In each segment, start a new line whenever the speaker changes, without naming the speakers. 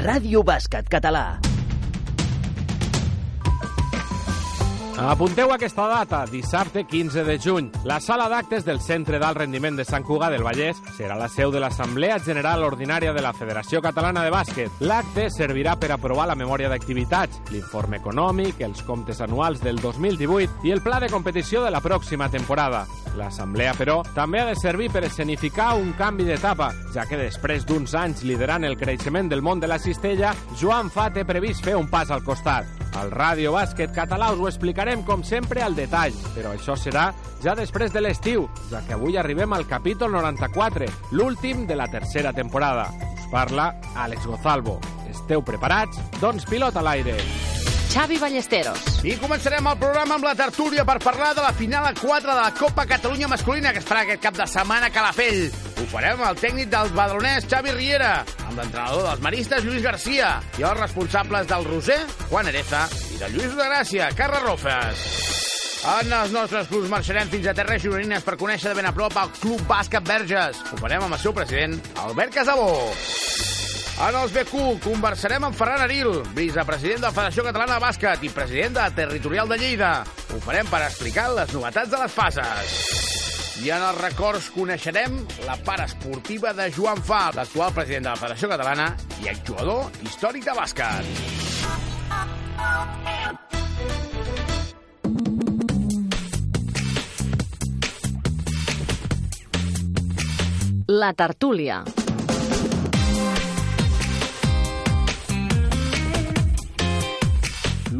Ràdio Bàsquet Català.
Apunteu aquesta data, dissabte 15 de juny. La sala d'actes del Centre d'Alt Rendiment de Sant Cugat del Vallès serà la seu de l'Assemblea General Ordinària de la Federació Catalana de Bàsquet. L'acte servirà per aprovar la memòria d'activitats, l'informe econòmic, els comptes anuals del 2018 i el pla de competició de la pròxima temporada. L'Assemblea, però, també ha de servir per escenificar un canvi d'etapa, ja que després d'uns anys liderant el creixement del món de la cistella, Joan Fa té previst fer un pas al costat. Al Ràdio Bàsquet Català us ho explicarem com sempre al detall, però això serà ja després de l'estiu, ja que avui arribem al capítol 94, l'últim de la tercera temporada. Us parla Àlex Gozalvo. Esteu preparats? Doncs pilot a l'aire.
Xavi Ballesteros.
I començarem el programa amb la tertúlia per parlar de la final a 4 de la Copa Catalunya masculina que es farà aquest cap de setmana a Calafell. Ho farem el tècnic del badalonès Xavi Riera, amb l'entrenador dels maristes Lluís Garcia i els responsables del Roser, Juan Ereza, i de Lluís de Gràcia, Carles Rofes. En els nostres clubs marxarem fins a Terres Gironines per conèixer de ben a prop el Club Bàsquet Verges. Ho farem amb el seu president, Albert Casabó. En els BQ conversarem amb Ferran Aril, vicepresident de la Federació Catalana de Bàsquet i president de la Territorial de Lleida. Ho farem per explicar les novetats de les fases. I en els records coneixerem la part esportiva de Joan Fa, l'actual president de la Federació Catalana i exjugador històric de bàsquet.
La tertúlia.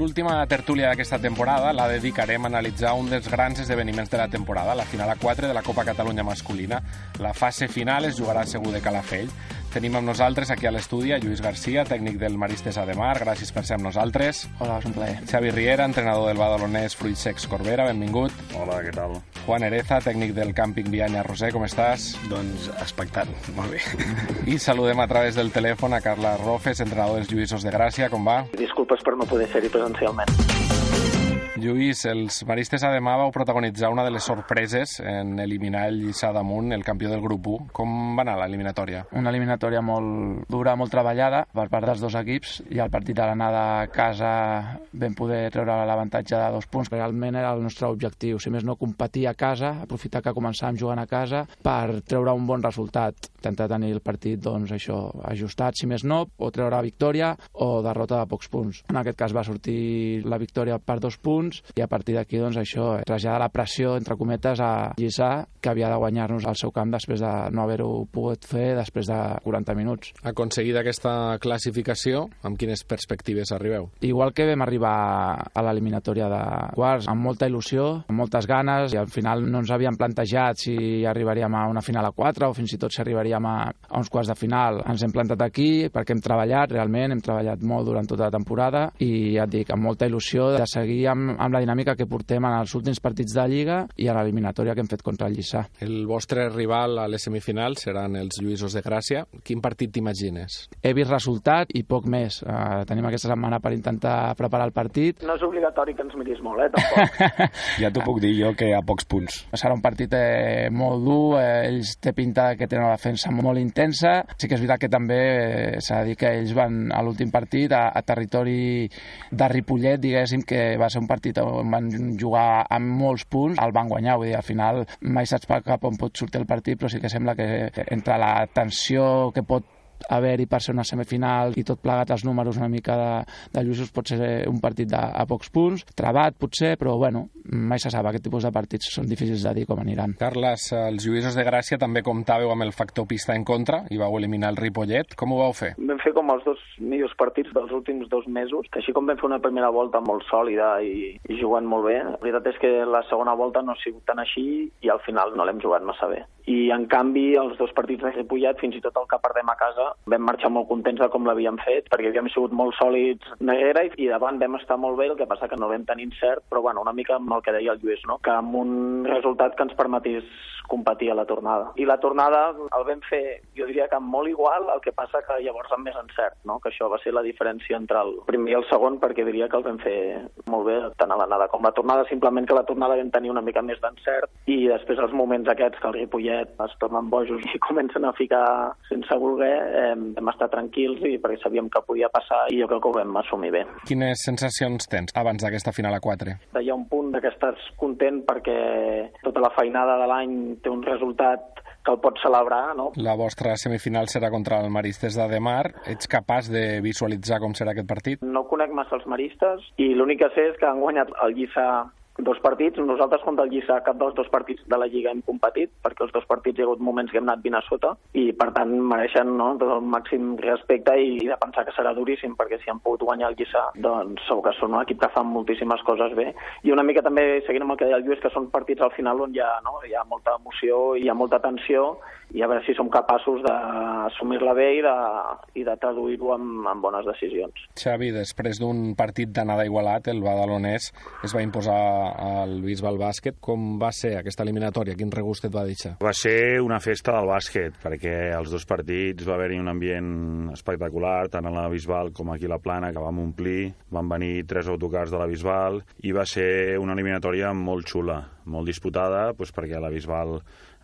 L'última tertúlia d'aquesta temporada la dedicarem a analitzar un dels grans esdeveniments de la temporada, la final a 4 de la Copa Catalunya masculina. La fase final es jugarà segur de Calafell. Tenim amb nosaltres aquí a l'estudi a Lluís Garcia, tècnic del Maristes de Mar. Gràcies per ser amb nosaltres.
Hola, és un plaer.
Xavi Riera, entrenador del badalonès Fruit Secs Corbera, benvingut.
Hola, què tal?
Juan Ereza, tècnic del càmping Vianya Roser, com estàs?
Doncs expectant, molt bé.
I saludem a través del telèfon a Carla Rofes, entrenador dels Lluïssos de Gràcia, com va?
Disculpes per no poder ser-hi presencialment.
Lluís, els maristes Ademà vau protagonitzar una de les sorpreses en eliminar el Lliçà damunt, el campió del grup 1. Com va anar l'eliminatòria?
Una eliminatòria molt dura, molt treballada per part dels dos equips i el partit de l'anada a casa vam poder treure l'avantatge de dos punts. Realment era el nostre objectiu, si més no competir a casa, aprofitar que començàvem jugant a casa per treure un bon resultat, intentar tenir el partit doncs, això ajustat, si més no, o treure victòria o derrota de pocs punts. En aquest cas va sortir la victòria per dos punts i a partir d'aquí doncs, això traslladar la pressió, entre cometes, a Lliçà, que havia de guanyar-nos al seu camp després de no haver-ho pogut fer després de 40 minuts.
Aconseguida aquesta classificació, amb quines perspectives arribeu?
Igual que vam arribar a l'eliminatòria de quarts, amb molta il·lusió, amb moltes ganes, i al final no ens havíem plantejat si arribaríem a una final a 4 o fins i tot si arribaríem a, a uns quarts de final. Ens hem plantat aquí perquè hem treballat, realment, hem treballat molt durant tota la temporada i ja et dic, amb molta il·lusió de seguir amb, amb la dinàmica que portem en els últims partits de Lliga i a l'eliminatòria que hem fet contra el Lliçà.
El vostre rival a les semifinals seran els Lluïsos de Gràcia. Quin partit t'imagines?
He vist resultat i poc més. Uh, tenim aquesta setmana per intentar preparar el partit.
No és obligatori que ens miris molt, eh, tampoc.
ja t'ho puc dir jo, que a pocs punts.
Serà un partit eh, molt dur, eh, ells té pinta que tenen una defensa molt intensa. Sí que és veritat que també eh, s'ha de dir que ells van a l'últim partit a, a territori de Ripollet, diguéssim, que va ser un partit on van jugar amb molts punts, el van guanyar, vull dir, al final mai saps cap on pot sortir el partit, però sí que sembla que entre la tensió que pot haver-hi per ser una semifinal i tot plegat els números una mica de, de lluïsos pot ser un partit de, a pocs punts, trebat potser, però bueno, mai se sap, aquest tipus de partits són difícils de dir com aniran.
Carles, els lluïsos de Gràcia també comptàveu amb el factor pista en contra i vau eliminar el Ripollet. Com ho vau fer?
Vam fer com els dos millors partits dels últims dos mesos, que així com vam fer una primera volta molt sòlida i, i jugant molt bé, la veritat és que la segona volta no ha sigut tan així i al final no l'hem jugat massa bé. I en canvi, els dos partits de Ripollet, fins i tot el que perdem a casa, vam marxar molt contents de com l'havíem fet, perquè havíem sigut molt sòlids darrere i, i davant vam estar molt bé, el que passa que no vam tenir cert, però bueno, una mica amb el que deia el Lluís, no? que amb un resultat que ens permetís competir a la tornada. I la tornada el vam fer, jo diria que molt igual, el que passa que llavors amb més encert, no? que això va ser la diferència entre el primer i el segon, perquè diria que el vam fer molt bé, tant a l'anada com la tornada, simplement que la tornada vam tenir una mica més d'encert i després els moments aquests que el Ripollet es tornen bojos i comencen a ficar sense voler, eh, vam estar tranquils i perquè sabíem que podia passar i jo crec que ho vam assumir bé.
Quines sensacions tens abans d'aquesta final a 4?
Hi ha un punt que estàs content perquè tota la feinada de l'any té un resultat que el pots celebrar, no?
La vostra semifinal serà contra el Maristes de Demar. Ets capaç de visualitzar com serà aquest partit?
No conec massa els maristes i l'únic que sé és que han guanyat el Lliçà dos partits. Nosaltres contra el Lliçà cap dels dos partits de la Lliga hem competit, perquè els dos partits hi ha hagut moments que hem anat 20 a sota, i per tant mereixen no, tot el màxim respecte i, de pensar que serà duríssim, perquè si han pogut guanyar el Lliçà, doncs segur que són un equip que fan moltíssimes coses bé. I una mica també, seguint amb el que deia el Lluís, que són partits al final on hi ha, no, hi ha molta emoció, hi ha molta tensió, i a veure si som capaços d'assumir-la bé i de, i de traduir-ho en, en bones decisions.
Xavi, després d'un partit d'anada igualat, el Badalonès es va imposar al Bisbal Bàsquet. Com va ser aquesta eliminatòria? Quin regust et va deixar?
Va ser una festa del bàsquet, perquè els dos partits va haver-hi un ambient espectacular, tant a la Bisbal com aquí a la Plana, que vam omplir. Van venir tres autocars de la Bisbal i va ser una eliminatòria molt xula, molt disputada, doncs perquè a la Bisbal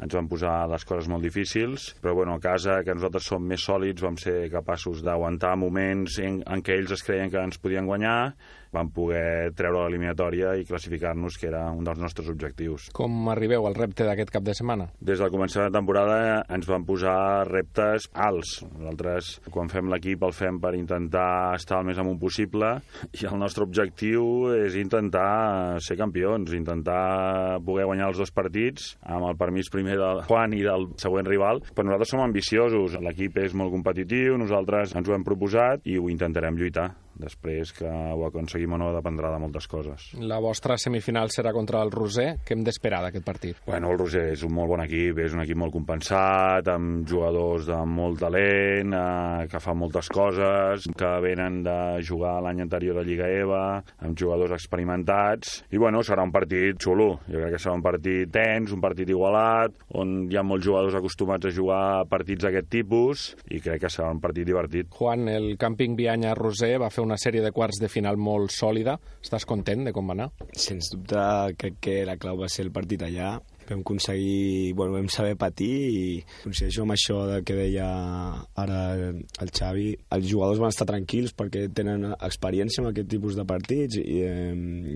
ens van posar les coses molt difícils, però bueno, a casa, que nosaltres som més sòlids, vam ser capaços d'aguantar moments en, en què ells es creien que ens podien guanyar, vam poder treure l'eliminatòria i classificar-nos, que era un dels nostres objectius.
Com arribeu al repte d'aquest cap de setmana?
Des del començament de temporada ens van posar reptes alts. Nosaltres, quan fem l'equip, el fem per intentar estar el més amunt possible i el nostre objectiu és intentar ser campions, intentar poder guanyar els dos partits amb el permís primer del Juan i del següent rival, però nosaltres som ambiciosos, l'equip és molt competitiu, nosaltres ens ho hem proposat i ho intentarem lluitar. Després que ho aconseguim o no dependrà de moltes coses.
La vostra semifinal serà contra el Roser. Què hem d'esperar d'aquest partit?
Bueno, el Roser és un molt bon equip, és un equip molt compensat, amb jugadors de molt talent, eh, que fan moltes coses, que venen de jugar l'any anterior a Lliga EVA, amb jugadors experimentats, i bueno, serà un partit xulo. Jo crec que serà un partit tens, un partit igualat, on hi ha molts jugadors acostumats a jugar partits d'aquest tipus, i crec que serà un partit divertit.
Juan, el Camping Vianya Roser va fer una sèrie de quarts de final molt sòlida. Estàs content de com va anar?
Sens dubte, crec que la clau va ser el partit allà. Vam aconseguir, bueno, vam saber patir i coincideixo amb això de que deia ara el Xavi. Els jugadors van estar tranquils perquè tenen experiència en aquest tipus de partits i eh,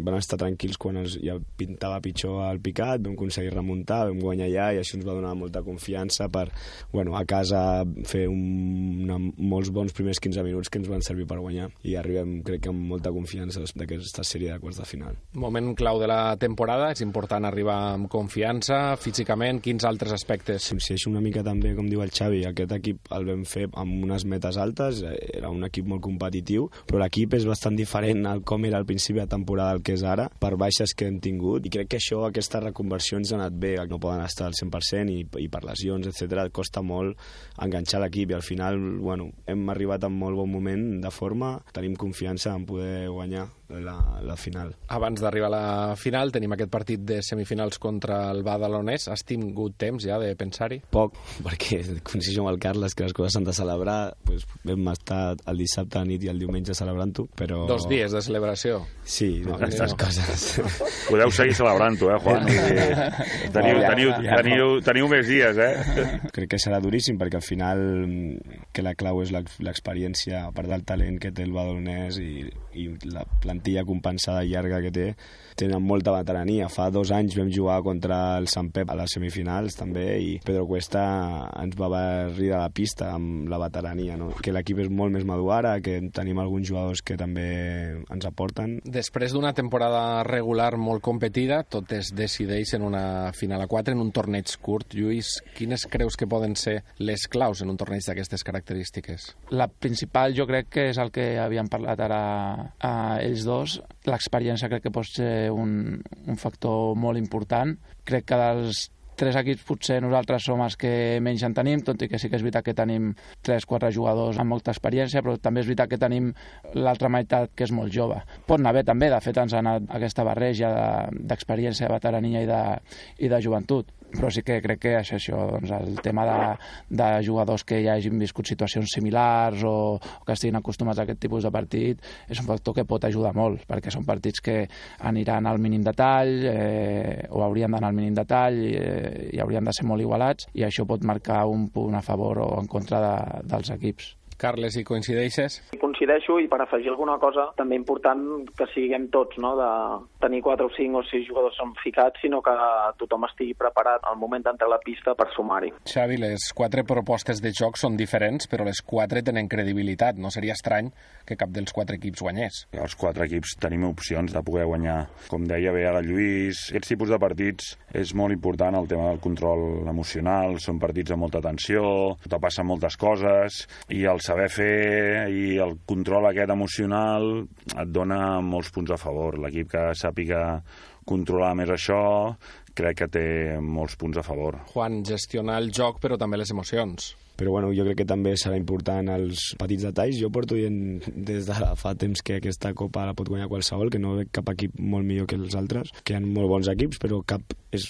van estar tranquils quan els, ja pintava pitjor el picat, vam aconseguir remuntar, vam guanyar allà i això ens va donar molta confiança per, bueno, a casa fer un, una, molts bons primers 15 minuts que ens van servir per guanyar i arribem, crec que amb molta confiança d'aquesta sèrie de quarts de final.
Moment clau de la temporada, és important arribar amb confiança confiança, físicament, quins altres aspectes?
Coincideixo una mica també, com diu el Xavi, aquest equip el vam fer amb unes metes altes, era un equip molt competitiu, però l'equip és bastant diferent al com era al principi de temporada el que és ara, per baixes que hem tingut, i crec que això, aquesta reconversió ens ha anat bé, no poden estar al 100% i, i per lesions, etc costa molt enganxar l'equip i al final, bueno, hem arribat en molt bon moment de forma, tenim confiança en poder guanyar la, la final.
Abans d'arribar a la final tenim aquest partit de semifinals contra el Badalonès. Has tingut temps ja de pensar-hi?
Poc, perquè coincideixo amb el Carles que les coses s'han de celebrar. Pues vam estar el dissabte a nit i el diumenge celebrant-ho, però...
Dos dies de celebració.
Sí, no, aquestes no. coses.
Podeu seguir celebrant-ho, eh, Juan? teniu, teniu, teniu, teniu més dies, eh?
Crec que serà duríssim, perquè al final que la clau és l'experiència, a part del talent que té el Badalonès i, i la plantilla compensada llarga que té, tenen molta veterania. Fa dos anys vam jugar contra el Sant Pep a les semifinals també i Pedro Cuesta ens va barrir de la pista amb la veterania, no? que l'equip és molt més madur ara, que tenim alguns jugadors que també ens aporten.
Després d'una temporada regular molt competida, tot es decideix en una final a 4, en un torneig curt. Lluís, quines creus que poden ser les claus en un torneig d'aquestes característiques?
La principal jo crec que és el que havíem parlat ara a ells dos. L'experiència crec que pot ser un, un factor molt important. Crec que dels tres equips potser nosaltres som els que menys en tenim, tot i que sí que és veritat que tenim 3-4 jugadors amb molta experiència, però també és veritat que tenim l'altra meitat que és molt jove. Pot anar bé també, de fet ens ha anat aquesta barreja d'experiència de, de veterania i de, i de joventut però sí que crec que això, això doncs el tema de, de jugadors que ja hagin viscut situacions similars o, o que estiguin acostumats a aquest tipus de partit és un factor que pot ajudar molt, perquè són partits que aniran al mínim detall eh, o haurien d'anar al mínim detall eh, i haurien de ser molt igualats i això pot marcar un punt a favor o en contra de, dels equips.
Carles, hi coincideixes?
Coincideixo i per afegir alguna cosa també important que siguem tots, no? de tenir 4 o 5 o 6 jugadors ficats, sinó que tothom estigui preparat al moment d'entrar a la pista per sumar-hi.
Xavi, les quatre propostes de joc són diferents, però les quatre tenen credibilitat. No seria estrany que cap dels quatre equips guanyés.
Els quatre equips tenim opcions de poder guanyar. Com deia bé ara Lluís, aquests tipus de partits és molt important el tema del control emocional, són partits amb molta tensió, te passen moltes coses, i el saber fer i el control aquest emocional et dona molts punts a favor. L'equip que sàpiga controlar més això crec que té molts punts a favor.
Juan, gestionar el joc però també les emocions
però bueno, jo crec que també serà important els petits detalls. Jo porto dient des de fa temps que aquesta Copa la pot guanyar qualsevol, que no veig cap equip molt millor que els altres, que hi ha molt bons equips, però cap és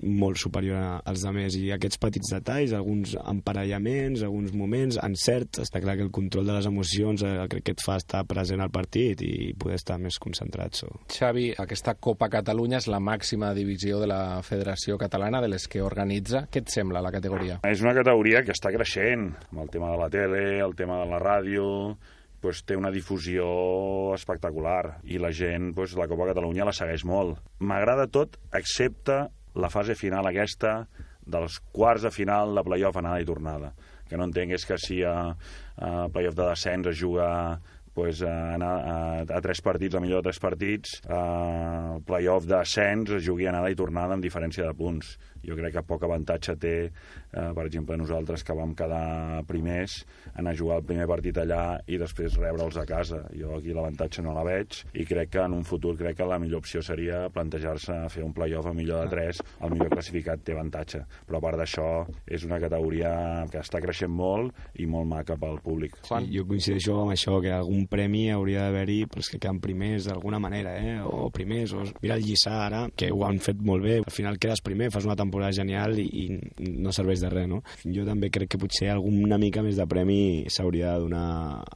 molt superior als altres. I aquests petits detalls, alguns emparellaments, alguns moments, encerts, està clar que el control de les emocions eh, crec que et fa estar present al partit i poder estar més concentrat. So.
Xavi, aquesta Copa Catalunya és la màxima divisió de la Federació Catalana, de les que organitza. Què et sembla la categoria?
És una categoria que està creixent creixent, amb el tema de la tele, el tema de la ràdio, pues, té una difusió espectacular i la gent, pues, la Copa Catalunya la segueix molt. M'agrada tot, excepte la fase final aquesta dels quarts de final de playoff anada i tornada. Que no entenc és que si a, a playoff de descens es juga pues, a, a, a tres partits, a millor de tres partits, a playoff d'ascens es jugui anada i tornada amb diferència de punts. Jo crec que poc avantatge té, eh, per exemple, nosaltres que vam quedar primers, anar a jugar el primer partit allà i després rebre'ls a casa. Jo aquí l'avantatge no la veig i crec que en un futur crec que la millor opció seria plantejar-se fer un playoff a millor de 3, el millor classificat té avantatge. Però a part d'això, és una categoria que està creixent molt i molt maca pel públic.
Sí, jo coincideixo amb això, que algun premi hauria d'haver-hi pels que queden primers d'alguna manera, eh? o primers, o mira el Lliçà ara, que ho han fet molt bé, al final quedes primer, fas una temporada genial i, i no serveix de res, no? Jo també crec que potser alguna mica més de premi s'hauria de donar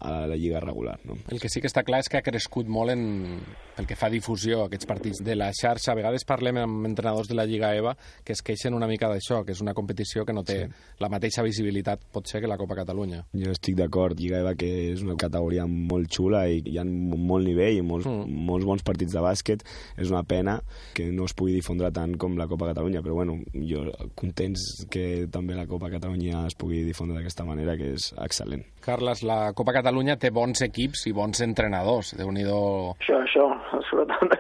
a la lliga regular, no?
El que sí que està clar és que ha crescut molt en, pel que fa a difusió aquests partits de la xarxa. A vegades parlem amb entrenadors de la Lliga EVA que es queixen una mica d'això, que és una competició que no té sí. la mateixa visibilitat potser que la Copa Catalunya.
Jo estic d'acord, Lliga EVA que és una categoria molt xula i hi ha molt nivell i molts, mm. molts bons partits de bàsquet. És una pena que no es pugui difondre tant com la Copa Catalunya, però bueno, jo contents que també la Copa Catalunya es pugui difondre d'aquesta manera, que és excel·lent.
Carles, la Copa Catalunya té bons equips i bons entrenadors, déu nhi
Això, això, sobretot.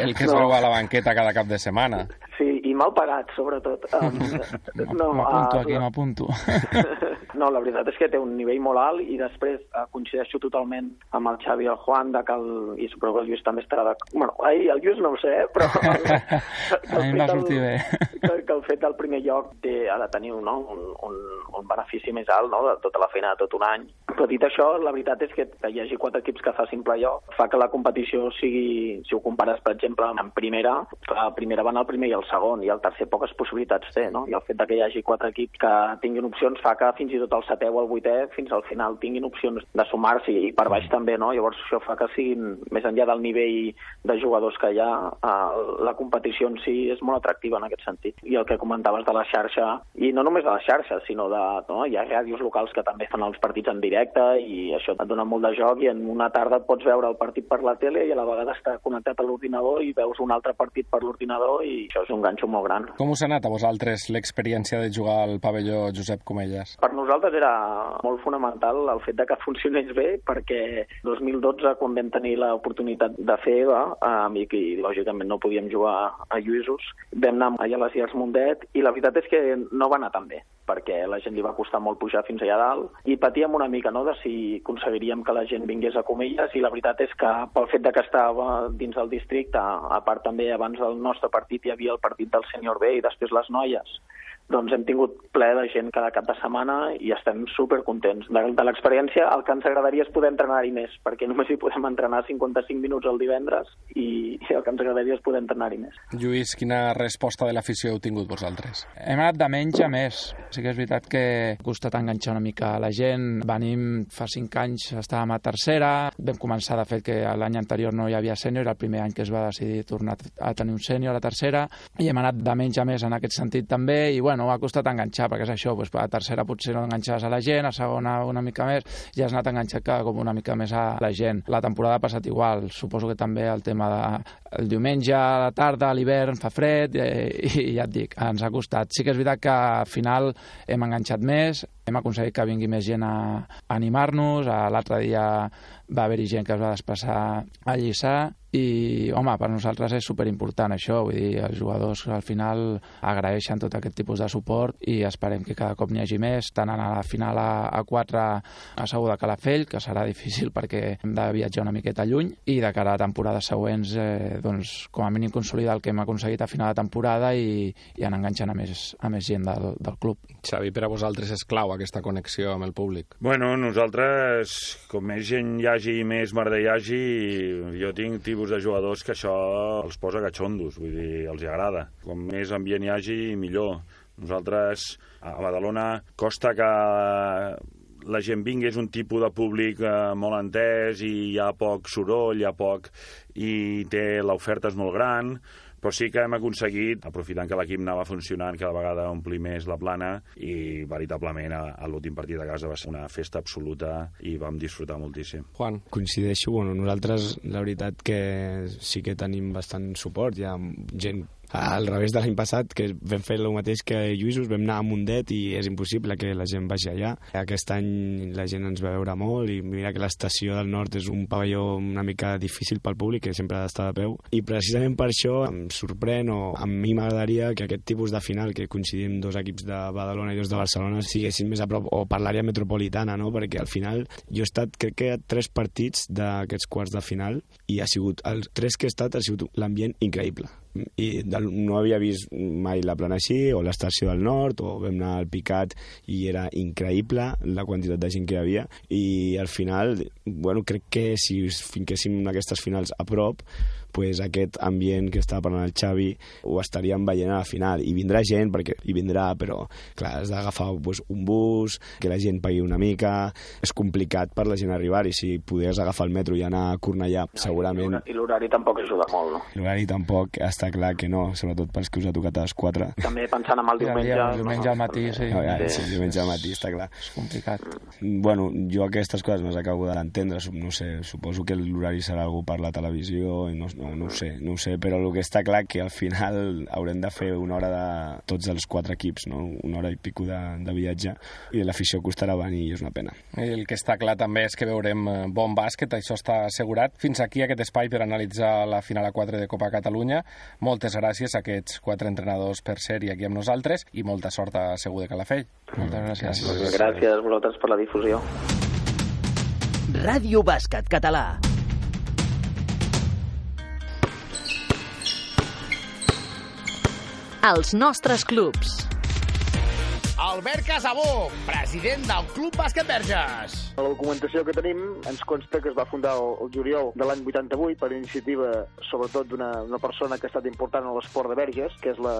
El que es no. veu a la banqueta cada cap de setmana.
Sí, i mal pagat, sobretot. Um,
no, m'apunto uh, aquí, m'apunto.
no, la veritat és que té un nivell molt alt i després uh, coincideixo totalment amb el Xavi i el Juan de que el, i suposo que el Lluís també estarà de... Bueno, ahir el Lluís no ho sé, eh, però...
a mi em va sortir bé.
Que, que el fet del primer lloc té, ha de tenir no, un, un, un benefici més alt no, de tota la feina de tot un any. Però dit això, la veritat és que hi hagi quatre equips que facin playoff fa que la competició sigui, si ho compares, per exemple, en primera, la primera van al primer i el segon, i el tercer poques possibilitats té, no? I el fet de que hi hagi quatre equips que tinguin opcions fa que fins i tot el setè o el vuitè fins al final tinguin opcions de sumar-s'hi i per baix també, no? Llavors això fa que siguin, més enllà del nivell de jugadors que hi ha, eh, la competició en si és molt atractiva en aquest sentit. I el que comentaves de la xarxa, i no només de la xarxa, sinó de... No? Hi ha ràdios locals que també fan els partits en directe i això et dona molt de joc i en una tarda et pots veure el partit per la tele i a la vegada està connectat a l'ordinador i veus un altre partit per l'ordinador i això és un ganxo molt gran.
Com us ha anat a vosaltres l'experiència de jugar al pavelló Josep Comelles?
Per nosaltres era molt fonamental el fet de que funcionés bé perquè 2012, quan vam tenir l'oportunitat de fer EVA, eh, i que lògicament no podíem jugar a Lluïsos, vam anar allà a les Llars Mundet i la veritat és que no va anar tan bé perquè la gent li va costar molt pujar fins allà dalt, i patíem una mica no, de si aconseguiríem que la gent vingués a Comelles, i la veritat és que pel fet de que estava dins del districte, a part també abans del nostre partit hi havia el partit del Senior B i després les noies, doncs hem tingut ple de gent cada cap de setmana i estem super contents de, de l'experiència. El que ens agradaria és poder entrenar-hi més, perquè només hi podem entrenar 55 minuts el divendres i, i el que ens agradaria és poder entrenar-hi més.
Lluís, quina resposta de l'afició heu tingut vosaltres?
Hem anat de menys a més. Sí que és veritat que ha costat enganxar una mica la gent. Venim fa 5 anys, estàvem a tercera, vam començar de fet que l'any anterior no hi havia sènior, el primer any que es va decidir tornar a tenir un sènior a la tercera, i hem anat de menys a més en aquest sentit també, i bueno, bueno, ha costat enganxar, perquè és això, doncs, a tercera potser no enganxaves a la gent, a segona una mica més, i has anat enganxat cada cop una mica més a la gent. La temporada ha passat igual, suposo que també el tema de el diumenge a la tarda, a l'hivern, fa fred, eh, i ja et dic, ens ha costat. Sí que és veritat que al final hem enganxat més, hem aconseguit que vingui més gent a, animar-nos, l'altre dia va haver-hi gent que es va desplaçar a Lliçà, i, home, per nosaltres és superimportant això, vull dir, els jugadors al final agraeixen tot aquest tipus de suport i esperem que cada cop n'hi hagi més, tant a la final a, a 4 a Segur de Calafell, que serà difícil perquè hem de viatjar una miqueta lluny, i de cara a temporades següents, eh, doncs, com a mínim consolidar el que hem aconseguit a final de temporada i, i anar enganxant a més, a més gent del, del club.
Xavi, per a vosaltres és clau aquesta connexió amb el públic?
Bueno, nosaltres, com més gent hi hagi i més merda hi hagi, jo tinc tipus de jugadors que això els posa catxondos, vull dir, els hi agrada. Com més ambient hi hagi, millor. Nosaltres, a Badalona, costa que la gent vingui, és un tipus de públic eh, molt entès i hi ha poc soroll, hi ha poc... i té l'oferta és molt gran, però sí que hem aconseguit, aprofitant que l'equip anava funcionant, cada vegada omplir més la plana i veritablement a, a l'últim partit de casa va ser una festa absoluta i vam disfrutar moltíssim.
Juan. Coincideixo, bueno, nosaltres la veritat que sí que tenim bastant suport, hi ha gent al revés de l'any passat, que vam fer el mateix que Lluïsos, vam anar a Mundet i és impossible que la gent vagi allà. Aquest any la gent ens va veure molt i mira que l'estació del nord és un pavelló una mica difícil pel públic, que sempre ha d'estar de peu. I precisament per això em sorprèn o a mi m'agradaria que aquest tipus de final, que coincidim dos equips de Badalona i dos de Barcelona, siguessin més a prop o per l'àrea metropolitana, no? perquè al final jo he estat, crec que tres partits d'aquests quarts de final i ha sigut, els tres que he estat ha sigut l'ambient increïble i del, no havia vist mai la plana així, o l'estació del nord, o vam anar al Picat i era increïble la quantitat de gent que hi havia, i al final, bueno, crec que si finquéssim aquestes finals a prop, pues, aquest ambient que estava parlant el Xavi ho estaríem veient a la final i vindrà gent, perquè hi vindrà però clar, has d'agafar pues, un bus que la gent pagui una mica és complicat per la gent arribar i si podies agafar el metro i anar a Cornellà no, segurament...
I l'horari tampoc ajuda molt, no?
L'horari tampoc està clar que no, sobretot pels que us ha tocat a les 4
també pensant en el diumenge...
El diumenge al matí, sí.
No, ja, sí, el diumenge al matí, està clar.
És complicat.
Bueno, jo aquestes coses no les acabo d'entendre, no sé, suposo que l'horari serà algú per la televisió i no, no, no ho sé, no ho sé, però el que està clar que al final haurem de fer una hora de tots els quatre equips, no? una hora i pico de, de viatge, i l'afició costarà venir i és una pena.
El que està clar també és que veurem eh, bon bàsquet, això està assegurat. Fins aquí aquest espai per analitzar la final a 4 de Copa Catalunya. Moltes gràcies a aquests quatre entrenadors per ser-hi aquí amb nosaltres i molta sort a Segur de Calafell.
Moltes gràcies.
Gràcies, gràcies a vosaltres per la difusió.
Ràdio Bàsquet Català.
Els nostres clubs.
Albert Casabó, president del Club Bàsquet Verges.
A la documentació que tenim ens consta que es va fundar el, el juliol de l'any 88 per iniciativa sobretot d'una una persona que ha estat important en l'esport de Verges, que és la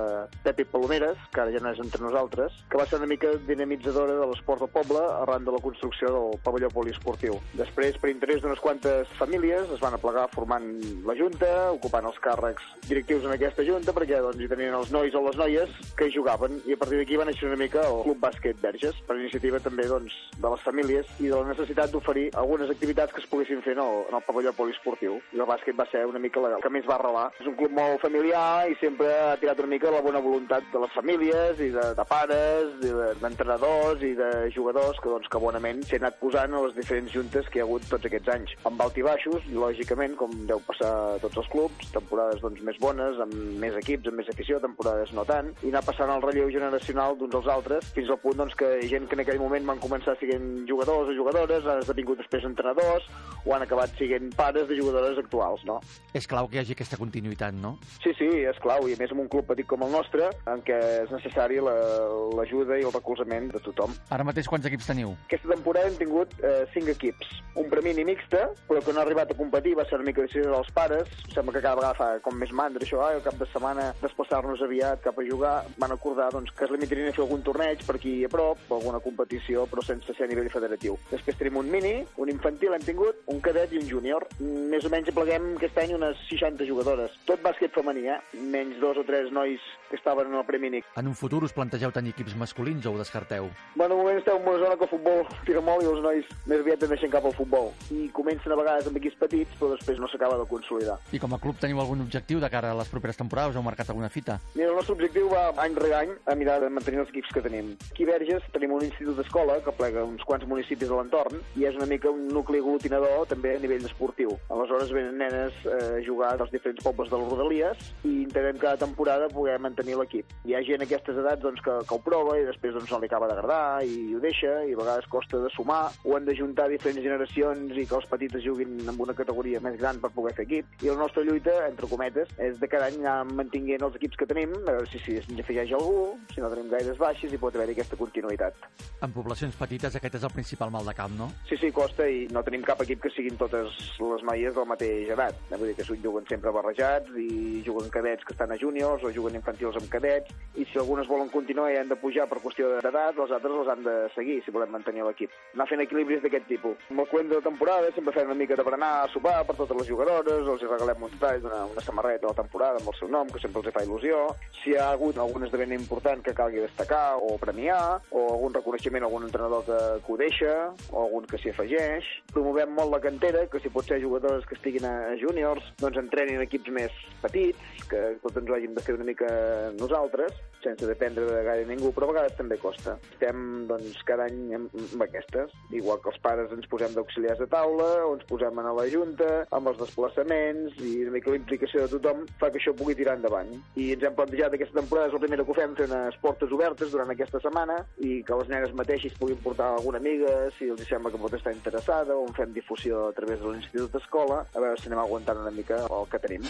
Pepi Palomeres, que ara ja no és entre nosaltres, que va ser una mica dinamitzadora de l'esport del poble arran de la construcció del pavelló poliesportiu. Després, per interès d'unes quantes famílies, es van aplegar formant la Junta, ocupant els càrrecs directius en aquesta Junta, perquè doncs, hi tenien els nois o les noies que hi jugaven, i a partir d'aquí va néixer una mica Club Bàsquet Verges, per iniciativa també doncs, de les famílies i de la necessitat d'oferir algunes activitats que es poguessin fer en el, en el pavelló poliesportiu. I el bàsquet va ser una mica la que més va arrelar. És un club molt familiar i sempre ha tirat una mica la bona voluntat de les famílies i de, de pares, d'entrenadors i de jugadors que, doncs, que bonament s'hi anat posant a les diferents juntes que hi ha hagut tots aquests anys. Amb alt i baixos, i lògicament, com deu passar a tots els clubs, temporades doncs, més bones, amb més equips, amb més afició, temporades no tant, i anar passant el relleu generacional d'uns als altres jugadores, fins al punt doncs, que gent que en aquell moment van començar sent jugadors o jugadores, han esdevingut després entrenadors o han acabat sent pares de jugadores actuals, no?
És clau que hi hagi aquesta continuïtat, no?
Sí, sí, és clau, i a més en un club petit com el nostre, en què és necessari l'ajuda la, i el recolzament de tothom.
Ara mateix quants equips teniu?
Aquesta temporada hem tingut eh, cinc equips. Un premini mixta, però que no ha arribat a competir, va ser una mica decisió dels pares. Sembla que cada vegada fa com més mandra això, eh, el cap de setmana desplaçar-nos aviat cap a jugar. Van acordar doncs, que es limitarien a fer algun torneig per aquí a prop, o alguna competició, però sense ser a nivell federatiu. Després tenim un mini, un infantil hem tingut, un cadet i un júnior. Més o menys pleguem aquest any unes 60 jugadores. Tot bàsquet femení, eh? Menys dos o tres nois que estaven en el Premi
En un futur us plantegeu tenir equips masculins o ho descarteu?
Bueno, de moment estem en una zona que el futbol tira molt i els nois més aviat tendeixen cap al futbol. I comencen a vegades amb equips petits, però després no s'acaba de consolidar.
I com a club teniu algun objectiu de cara a les properes temporades? Us heu marcat alguna fita?
Mira, el nostre objectiu va any rere any a mirar de mantenir els equips que tenim. Aquí a Verges tenim un institut d'escola que plega uns quants municipis de l'entorn i és una mica un nucli aglutinador també a nivell esportiu. Aleshores venen nenes eh, a jugar dels diferents pobles de les Rodalies i intentem cada temporada poder mantenir l'equip. Hi ha gent a aquestes edats doncs, que, que ho prova i després doncs, no li acaba d'agradar i ho deixa i a vegades costa de sumar o han de juntar diferents generacions i que els petits juguin en una categoria més gran per poder fer equip. I la nostra lluita, entre cometes, és de cada any anar mantinguent els equips que tenim, a veure si, si ens afegeix algú, si no tenim gaires baixes i pot haver-hi aquesta continuïtat.
En poblacions petites aquest és el principal mal de cap, no?
Sí, sí, costa i no tenim cap equip que siguin totes les noies del mateix edat. Vull dir que juguen sempre barrejats i juguen cadets que estan a júniors o juguen infantils amb cadets i si algunes volen continuar i han de pujar per qüestió d'edat, les altres les han de seguir si volem mantenir l'equip. Anar fent equilibris d'aquest tipus. Amb el cuent de la temporada sempre fem una mica de berenar a sopar per totes les jugadores, els regalem un tall d'una una samarreta de la temporada amb el seu nom, que sempre els fa il·lusió. Si hi ha hagut algun esdeveniment important que calgui destacar o premiar, o algun reconeixement a algun entrenador que, que ho deixa, o algun que s'hi afegeix. Promovem molt la cantera, que si pot ser jugadors que estiguin a júniors, doncs entrenin equips més petits, que tots ens ho hàgim de fer una mica nosaltres, sense dependre de gaire ningú, però a vegades també costa. Estem doncs, cada any amb, amb aquestes. Igual que els pares ens posem d'auxiliars de taula, o ens posem a la Junta, amb els desplaçaments, i una mica la implicació de tothom fa que això pugui tirar endavant. I ens hem plantejat aquesta temporada, és la primera que ho fem, fer unes portes obertes durant aquesta setmana, i que les nenes mateixes puguin portar alguna amiga, si els sembla que pot estar interessada, o en fem difusió a través de l'Institut d'Escola, a veure si anem aguantant una mica el que tenim.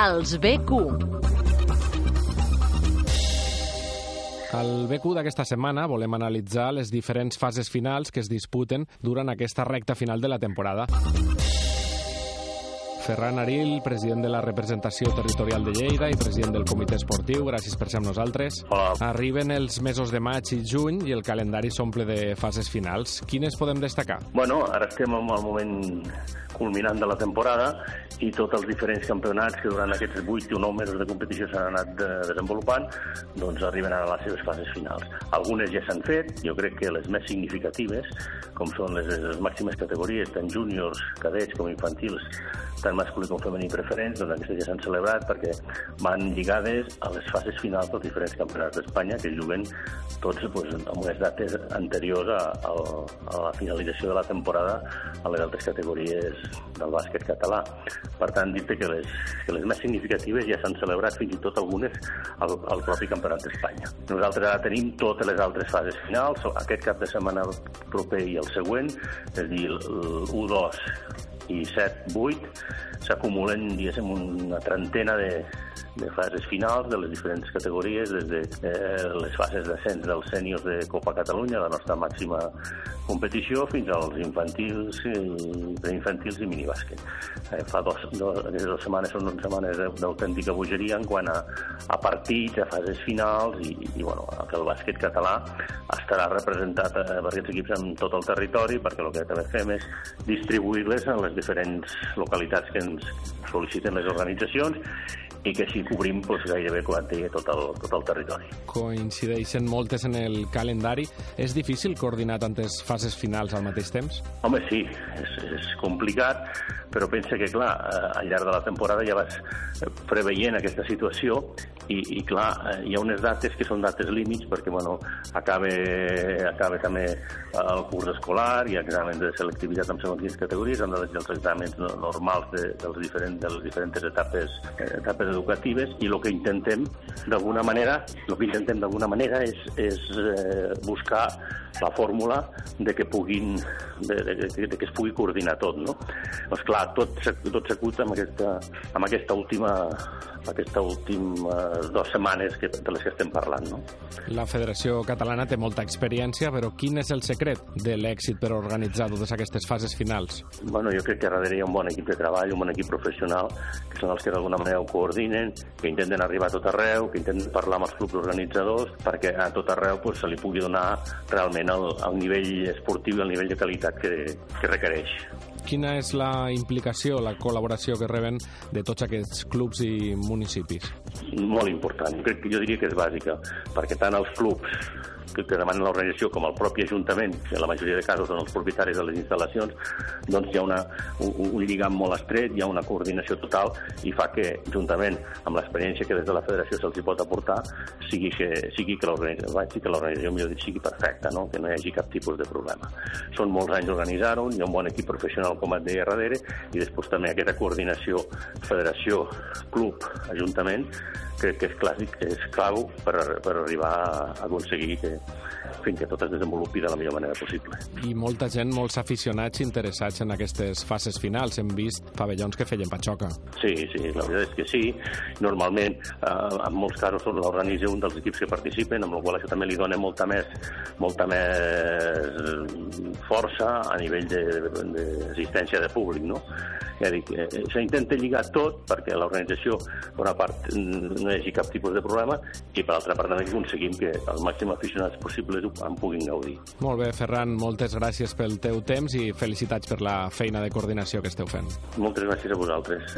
Els BQ.
Al BQ d'aquesta setmana volem analitzar les diferents fases finals que es disputen durant aquesta recta final de la temporada. Ferran Aril, president de la representació territorial de Lleida i president del comitè esportiu, gràcies per ser amb nosaltres.
Hola.
Arriben els mesos de maig i juny i el calendari s'omple de fases finals. Quines podem destacar?
Bueno, ara estem en el moment culminant de la temporada i tots els diferents campionats que durant aquests 8 o 9 mesos de competició s'han anat de desenvolupant doncs arriben a les seves fases finals. Algunes ja s'han fet, jo crec que les més significatives, com són les, les màximes categories, tant júniors, cadets com infantils, tant masculí com femení preferents, doncs aquestes ja s'han celebrat perquè van lligades a les fases finals dels diferents campionats d'Espanya que juguen tots doncs, amb unes dates anteriors a, a, a la finalització de la temporada a les altres categories del bàsquet català. Per tant, dir que les, que les més significatives ja s'han celebrat fins i tot algunes al, al propi Campionat d'Espanya. Nosaltres ara tenim totes les altres fases finals, aquest cap de setmana proper i el següent, és a dir, l'1-2 i 7-8, s'acumulen, diguéssim, una trentena de, de fases finals de les diferents categories, des de eh, les fases d'ascens dels sèniors de Copa Catalunya, la nostra màxima competició, fins als infantils i preinfantils i minibàsquet. Eh, fa dos, dos, aquestes dues setmanes són setmanes d'autèntica bogeria en quant a, a partits, a fases finals i, i bueno, que el bàsquet català estarà representat eh, per aquests equips en tot el territori perquè el que també fem és distribuir-les en les diferents localitats que ens sol·liciten les organitzacions i que així cobrim doncs, gairebé quantitativa tot el, tot el territori.
Coincideixen moltes en el calendari. És difícil coordinar tantes fases finals al mateix temps?
Home, sí, és, és complicat, però pensa que, clar, eh, al llarg de la temporada ja vas preveient aquesta situació i, i clar, eh, hi ha unes dates que són dates límits perquè, bueno, acaba, acaba també el curs escolar, hi ha exàmens de selectivitat en segons quines categories, han de els exàmens normals de, dels diferents, de les diferents etapes, etapes educatives i el que intentem d'alguna manera el que intentem d'alguna manera és, és eh, buscar la fórmula de que puguin de, de, de, de que es pugui coordinar tot, no? Doncs clar, tot, tot s'acut amb aquesta, amb aquesta última aquesta última dues setmanes que, de les que estem parlant. No?
La Federació Catalana té molta experiència, però quin és el secret de l'èxit per organitzar totes aquestes fases finals?
Bueno, jo crec que darrere hi ha un bon equip de treball, un bon equip professional, que són els que d'alguna manera ho coordinen, que intenten arribar a tot arreu, que intenten parlar amb els clubs organitzadors, perquè a tot arreu pues, se li pugui donar realment el, el nivell esportiu i el nivell de qualitat que, que requereix.
Quina és la implicació, la col·laboració que reben de tots aquests clubs i municipis?
Molt important, crec que jo diria que és bàsica, perquè tant els clubs que, que demanen l'organització com el propi Ajuntament, que en la majoria de casos són els propietaris de les instal·lacions, doncs hi ha una, un, un lligam molt estret, hi ha una coordinació total i fa que, juntament amb l'experiència que des de la federació se'ls pot aportar, sigui que, sigui que l'organització millor dit, sigui perfecta, no? que no hi hagi cap tipus de problema. Són molts anys organitzar-ho, hi ha un bon equip professional, com et deia, darrere, i després també aquesta coordinació federació, club, ajuntament, crec que és clàssic, és clau per, per arribar a aconseguir que, fins que tot es desenvolupi de la millor manera possible.
I molta gent, molts aficionats interessats en aquestes fases finals. Hem vist pavellons que feien patxoca.
Sí, sí, la veritat és que sí. Normalment, eh, en molts casos, l'organitza un dels equips que participen, amb la qual això també li dona molta més, molta més força a nivell d'assistència de, de, de públic, no? Ja dic, eh, s'intenta lligar tot perquè l'organització, per una part, no hi hagi cap tipus de problema i per altra part també aconseguim que el màxim aficionats possibles en puguin gaudir.
Molt bé, Ferran, moltes gràcies pel teu temps i felicitats per la feina de coordinació que esteu fent.
Moltes gràcies a vosaltres.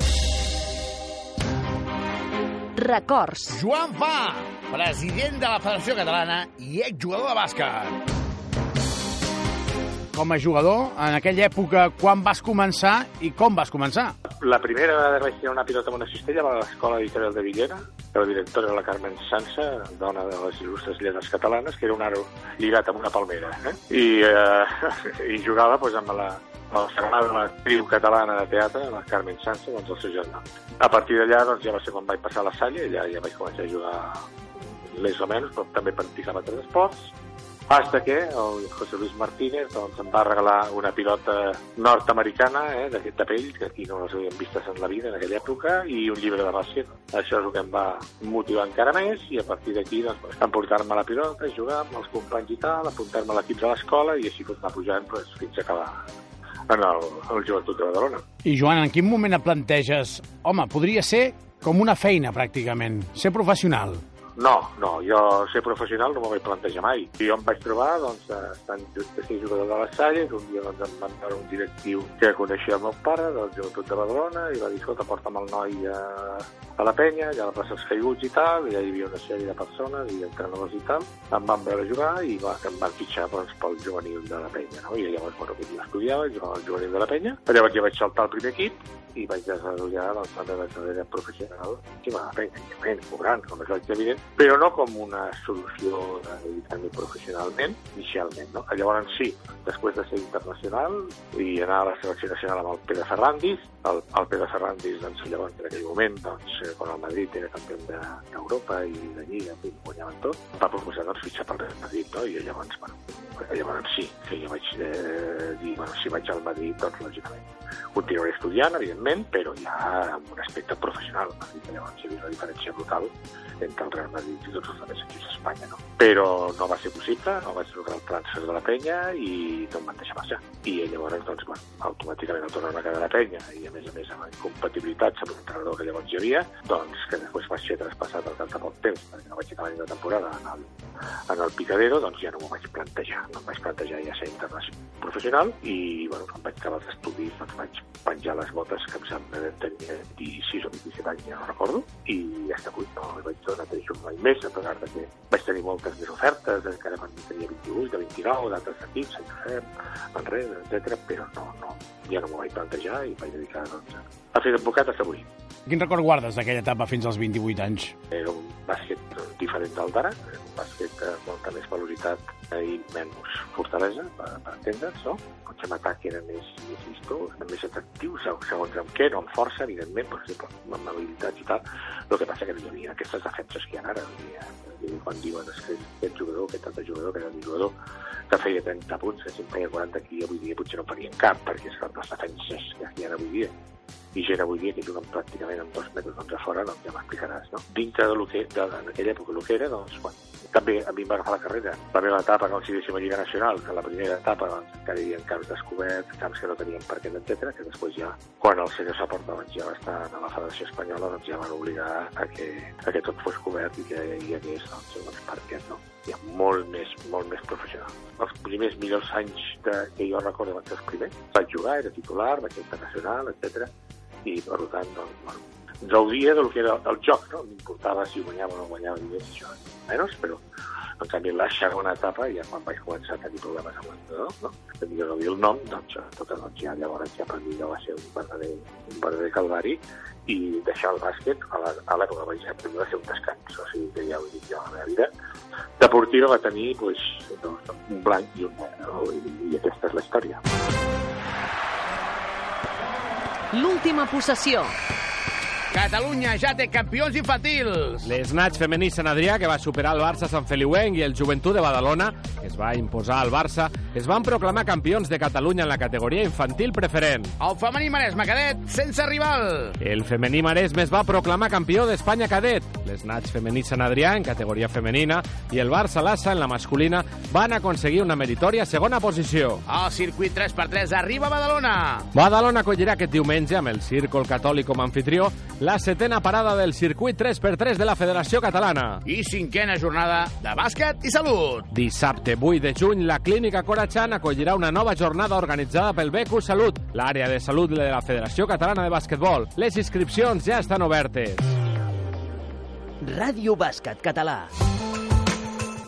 Records.
Joan Fa, president de la Federació Catalana i exjugador de bàsquet com a jugador, en aquella època, quan vas començar i com vas començar?
La primera vegada que vaig tirar una pilota amb una cistella va a l'Escola Editorial de Villena, que la directora era la Carmen Sansa, dona de les il·lustres lletres catalanes, que era un aro lligat amb una palmera. Eh? I, eh, I jugava doncs, amb la, la germana de l'actriu catalana de teatre, la Carmen Sansa, doncs el seu germà. A partir d'allà doncs, ja va ser quan vaig passar a la Salle, allà ja vaig començar a jugar més o menys, però també practicava altres esports, hasta que el José Luis Martínez doncs, em va regalar una pilota nord-americana eh, de, de pell, que aquí no les havíem vistes en la vida en aquella època, i un llibre de bàsquet. Això és el que em va motivar encara més, i a partir d'aquí doncs, emportar-me la pilota, jugar amb els companys i tal, apuntar-me a l'equip de l'escola, i així anar pujant doncs, fins a acabar en el, el Joventut de Badalona.
I Joan, en quin moment et planteges, home, podria ser com una feina pràcticament, ser professional?
No, no, jo ser professional no m'ho vaig plantejar mai. Jo em vaig trobar, doncs, estant de ser jugador de les Salles, un dia doncs, em van veure un directiu que coneixia el meu pare, del Joventut de Badalona, i va dir, escolta, porta'm el noi a, a la penya, ja la plaça els caiguts i tal, i hi havia una sèrie de persones i entrenadors i tal, em van veure jugar i va, em van fitxar doncs, pel juvenil de la penya, no? I llavors, bueno, jo estudiava, jugava al juvenil de la penya, llavors ja vaig saltar al primer equip i vaig desenvolupar la meva carrera professional, bé, evidentment, cobrant, com és evident, però no com una solució de dedicar-me professionalment, inicialment. No? Llavors sí, després de ser internacional i anar a la selecció nacional amb el Pere Ferrandis, el, el Pere Ferrandis, doncs, llavors, en aquell moment, doncs, eh, quan el Madrid era campió d'Europa de, i de Lliga, i guanyaven tot, va proposar doncs, fitxar pel Real Madrid, no? i llavors, bueno, llavors sí, que jo vaig eh, dir, bueno, si vaig al Madrid, doncs, lògicament, continuaré estudiant, evidentment, però ja amb un aspecte professional. Llavors hi havia una diferència brutal entre el Real Madrid i tots els altres equips d'Espanya, no? Però no va ser possible, no vaig trucar el transfer de la penya i no em van deixar marxar. I llavors, doncs, bueno, automàticament el tornar a quedar a la penya i a més a més amb incompatibilitats amb l'entrenador que llavors hi havia, doncs que després vaig ser traspassat al cap de poc temps, perquè no vaig acabar la temporada en el, en el Picadero, doncs ja no m'ho vaig plantejar. No em vaig plantejar ja ser internacional professional i, bueno, quan vaig acabar els estudis, doncs vaig penjar les botes que em sembla que tenia 26 o 27 anys, ja no recordo, i ja està avui no vaig tornar a tenir un any més, a pesar de que vaig tenir moltes més ofertes, encara quan tenia 28, de 29, d'altres equips, Sant Josep, Manresa, etc. però no, no, ja no m'ho vaig plantejar i vaig dedicar doncs, a fer d'advocat fins avui.
Quin record guardes d'aquella etapa fins als 28 anys?
Era un bàsquet diferent del d'ara, un bàsquet de molta més velocitat i menys fortalesa, per, per entendre'ns, no? Potser en atac era més, més vistós, més atractiu, segons amb què, no amb força, evidentment, per exemple, amb habilitats i tal. El que passa que no hi havia aquestes defenses que hi ha ara. I quan diuen que aquest jugador, aquest altre jugador, aquest altre jugador, que feia 30 punts, que si en feia 40 aquí avui dia potser no farien cap, perquè és que les defenses que hi ha avui dia i gent avui dia que juguen pràcticament amb dos metres contra fora, doncs ja m'explicaràs, no? Dintre lo que, de, en aquella època el que era, doncs, bueno, també a mi em va agafar la carrera. La meva etapa, com si diguéssim, a Lliga Nacional, que la primera etapa doncs, encara hi havia camps descoberts, camps que no tenien per què, etc que després ja, quan el senyor Saporta doncs, ja va estar a la Federació Espanyola, doncs ja van obligar a que, a que tot fos cobert i que hi hagués doncs, doncs, per què no ja molt més, molt més professional. Els primers millors anys de, que jo recordo van ser els primers. Vaig jugar, era titular, vaig ser internacional, etc i per tant doncs, bueno, gaudia del que era el joc, no? M'importava si guanyava o no guanyava diners, això menys, però en canvi la segona etapa, ja quan vaig començar a tenir problemes amb l'entrenador, no? Que dir el nom, doncs, tot, doncs ja llavors ja per mi ja va ser un verdader, un verdader calvari i deixar el bàsquet a l'època vaig ser va ser un descans, o sigui que ja ho dic jo, la meva vida deportiva va tenir pues, doncs, un blanc i un negre, i, i aquesta és la història.
L'última possessió.
Catalunya ja té campions infantils.
L'Snatch femení Sant Adrià, que va superar el Barça Sant Feliuenc i el Joventut de Badalona, que es va imposar al Barça, es van proclamar campions de Catalunya en la categoria infantil preferent.
El femení Maresme cadet, sense rival.
El femení Maresme es va proclamar campió d'Espanya cadet. L'Snatch femení Sant Adrià, en categoria femenina, i el Barça Lassa, en la masculina, van aconseguir una meritòria segona posició.
El circuit 3x3 arriba a Badalona.
Badalona acollirà aquest diumenge, amb el Círcol Catòlic com a anfitrió, la setena parada del circuit 3x3 de la Federació Catalana.
I cinquena jornada de bàsquet i salut.
Dissabte 8 de juny, la Clínica Corachan acollirà una nova jornada organitzada pel BECU Salut, l'àrea de salut de la Federació Catalana de Bàsquetbol. Les inscripcions ja estan obertes.
Ràdio Bàsquet Català.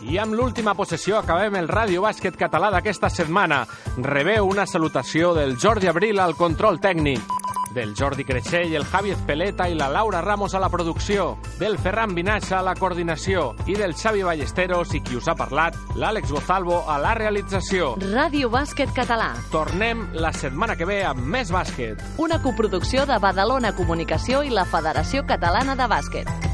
I amb l'última possessió acabem el Ràdio Bàsquet Català d'aquesta setmana. Rebeu una salutació del Jordi Abril al control tècnic del Jordi Creixell, el Javi Espeleta i la Laura Ramos a la producció, del Ferran Vinassa a la coordinació i del Xavi Ballesteros i qui us ha parlat, l'Àlex Gozalvo a la realització.
Ràdio Bàsquet Català.
Tornem la setmana que ve amb més bàsquet.
Una coproducció de Badalona Comunicació i la Federació Catalana de Bàsquet.